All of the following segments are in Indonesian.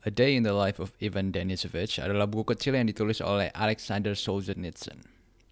A Day in the Life of Ivan Denisovich adalah buku kecil yang ditulis oleh Alexander Solzhenitsyn,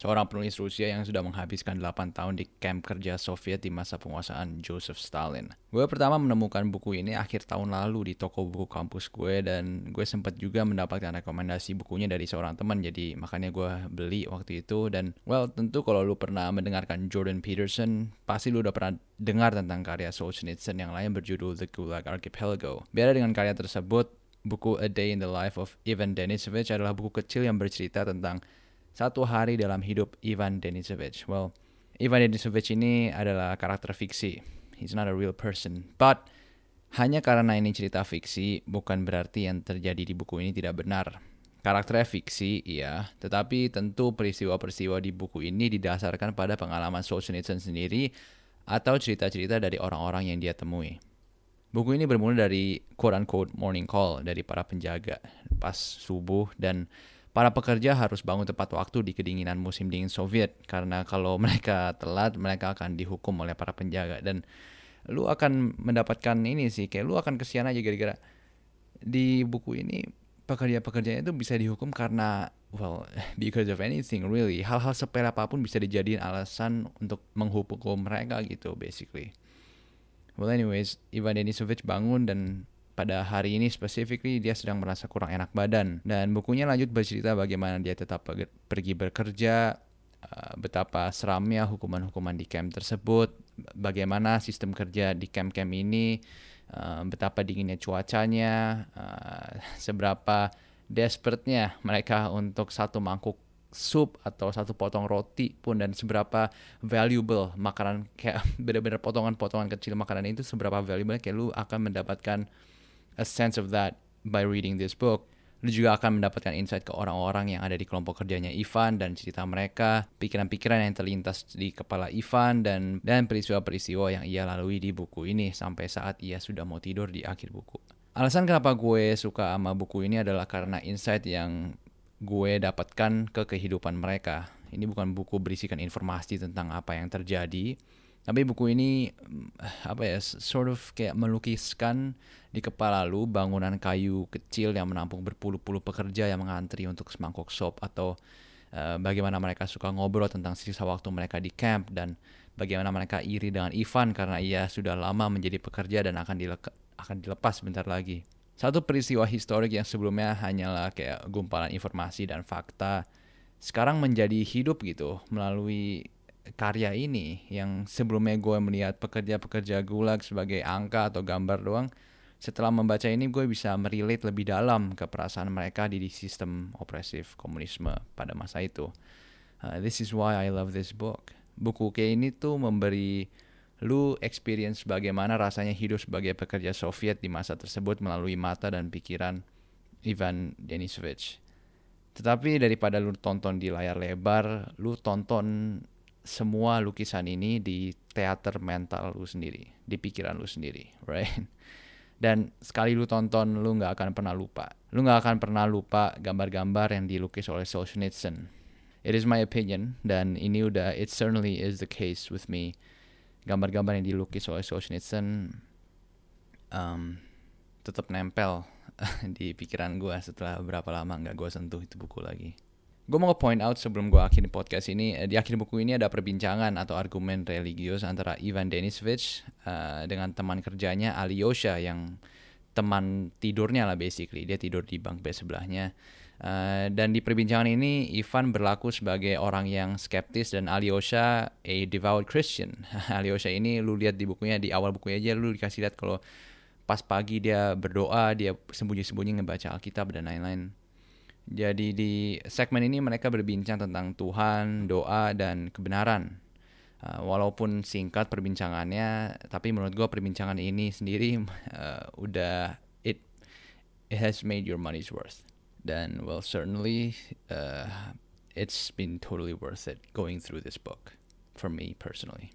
seorang penulis Rusia yang sudah menghabiskan 8 tahun di kamp kerja Soviet di masa penguasaan Joseph Stalin. Gue pertama menemukan buku ini akhir tahun lalu di toko buku kampus gue dan gue sempat juga mendapatkan rekomendasi bukunya dari seorang teman jadi makanya gue beli waktu itu dan well tentu kalau lu pernah mendengarkan Jordan Peterson pasti lu udah pernah dengar tentang karya Solzhenitsyn yang lain berjudul The Gulag Archipelago. Beda dengan karya tersebut, buku A Day in the Life of Ivan Denisovich adalah buku kecil yang bercerita tentang satu hari dalam hidup Ivan Denisovich. Well, Ivan Denisovich ini adalah karakter fiksi. He's not a real person. But hanya karena ini cerita fiksi, bukan berarti yang terjadi di buku ini tidak benar. Karakternya fiksi, iya, tetapi tentu peristiwa-peristiwa di buku ini didasarkan pada pengalaman Solzhenitsyn sendiri atau cerita-cerita dari orang-orang yang dia temui. Buku ini bermula dari quote-unquote morning call dari para penjaga pas subuh dan para pekerja harus bangun tepat waktu di kedinginan musim dingin Soviet. Karena kalau mereka telat mereka akan dihukum oleh para penjaga. Dan lu akan mendapatkan ini sih kayak lu akan kesian aja gara-gara di buku ini pekerja-pekerjanya itu bisa dihukum karena well because of anything really. Hal-hal sepele apa pun bisa dijadiin alasan untuk menghukum mereka gitu basically Well anyways, Ivan Denisovich bangun dan pada hari ini specifically dia sedang merasa kurang enak badan. Dan bukunya lanjut bercerita bagaimana dia tetap pergi bekerja, uh, betapa seramnya hukuman-hukuman di camp tersebut, bagaimana sistem kerja di camp-camp ini, uh, betapa dinginnya cuacanya, uh, seberapa desperate-nya mereka untuk satu mangkuk sup atau satu potong roti pun dan seberapa valuable makanan kayak benar-benar potongan-potongan kecil makanan itu seberapa valuable kayak lu akan mendapatkan a sense of that by reading this book. Lu juga akan mendapatkan insight ke orang-orang yang ada di kelompok kerjanya Ivan dan cerita mereka, pikiran-pikiran yang terlintas di kepala Ivan dan dan peristiwa-peristiwa yang ia lalui di buku ini sampai saat ia sudah mau tidur di akhir buku. Alasan kenapa gue suka sama buku ini adalah karena insight yang gue dapatkan ke kehidupan mereka. Ini bukan buku berisikan informasi tentang apa yang terjadi, tapi buku ini mm, apa ya sort of kayak melukiskan di kepala lu bangunan kayu kecil yang menampung berpuluh-puluh pekerja yang mengantri untuk semangkuk sop atau uh, bagaimana mereka suka ngobrol tentang sisa waktu mereka di camp dan bagaimana mereka iri dengan Ivan karena ia sudah lama menjadi pekerja dan akan akan dilepas bentar lagi. Satu peristiwa historik yang sebelumnya hanyalah kayak gumpalan informasi dan fakta, sekarang menjadi hidup gitu melalui karya ini yang sebelumnya gue melihat pekerja-pekerja gulag sebagai angka atau gambar doang. Setelah membaca ini gue bisa merelate lebih dalam ke perasaan mereka di sistem opresif komunisme pada masa itu. Uh, this is why I love this book. Buku kayak ini tuh memberi lu experience bagaimana rasanya hidup sebagai pekerja Soviet di masa tersebut melalui mata dan pikiran Ivan Denisovich. Tetapi daripada lu tonton di layar lebar, lu tonton semua lukisan ini di teater mental lu sendiri, di pikiran lu sendiri, right? Dan sekali lu tonton, lu nggak akan pernah lupa. Lu nggak akan pernah lupa gambar-gambar yang dilukis oleh Solzhenitsyn. It is my opinion, dan ini udah, it certainly is the case with me gambar-gambar yang dilukis oleh Solzhenitsyn um, tetap nempel di pikiran gue setelah berapa lama nggak gue sentuh itu buku lagi. Gue mau point out sebelum gue akhiri podcast ini, eh, di akhir buku ini ada perbincangan atau argumen religius antara Ivan Denisovich uh, dengan teman kerjanya Alyosha yang teman tidurnya lah basically. Dia tidur di bangku sebelahnya. Uh, dan di perbincangan ini Ivan berlaku sebagai orang yang skeptis dan Alyosha a devout Christian. Alyosha ini lu lihat di bukunya di awal bukunya aja lu dikasih lihat kalau pas pagi dia berdoa, dia sembunyi-sembunyi ngebaca Alkitab dan lain-lain. Jadi di segmen ini mereka berbincang tentang Tuhan, doa dan kebenaran. Uh, walaupun singkat perbincangannya, tapi menurut gue perbincangan ini sendiri uh, udah it it has made your money's worth then well, certainly uh, it's been totally worth it going through this book for me personally.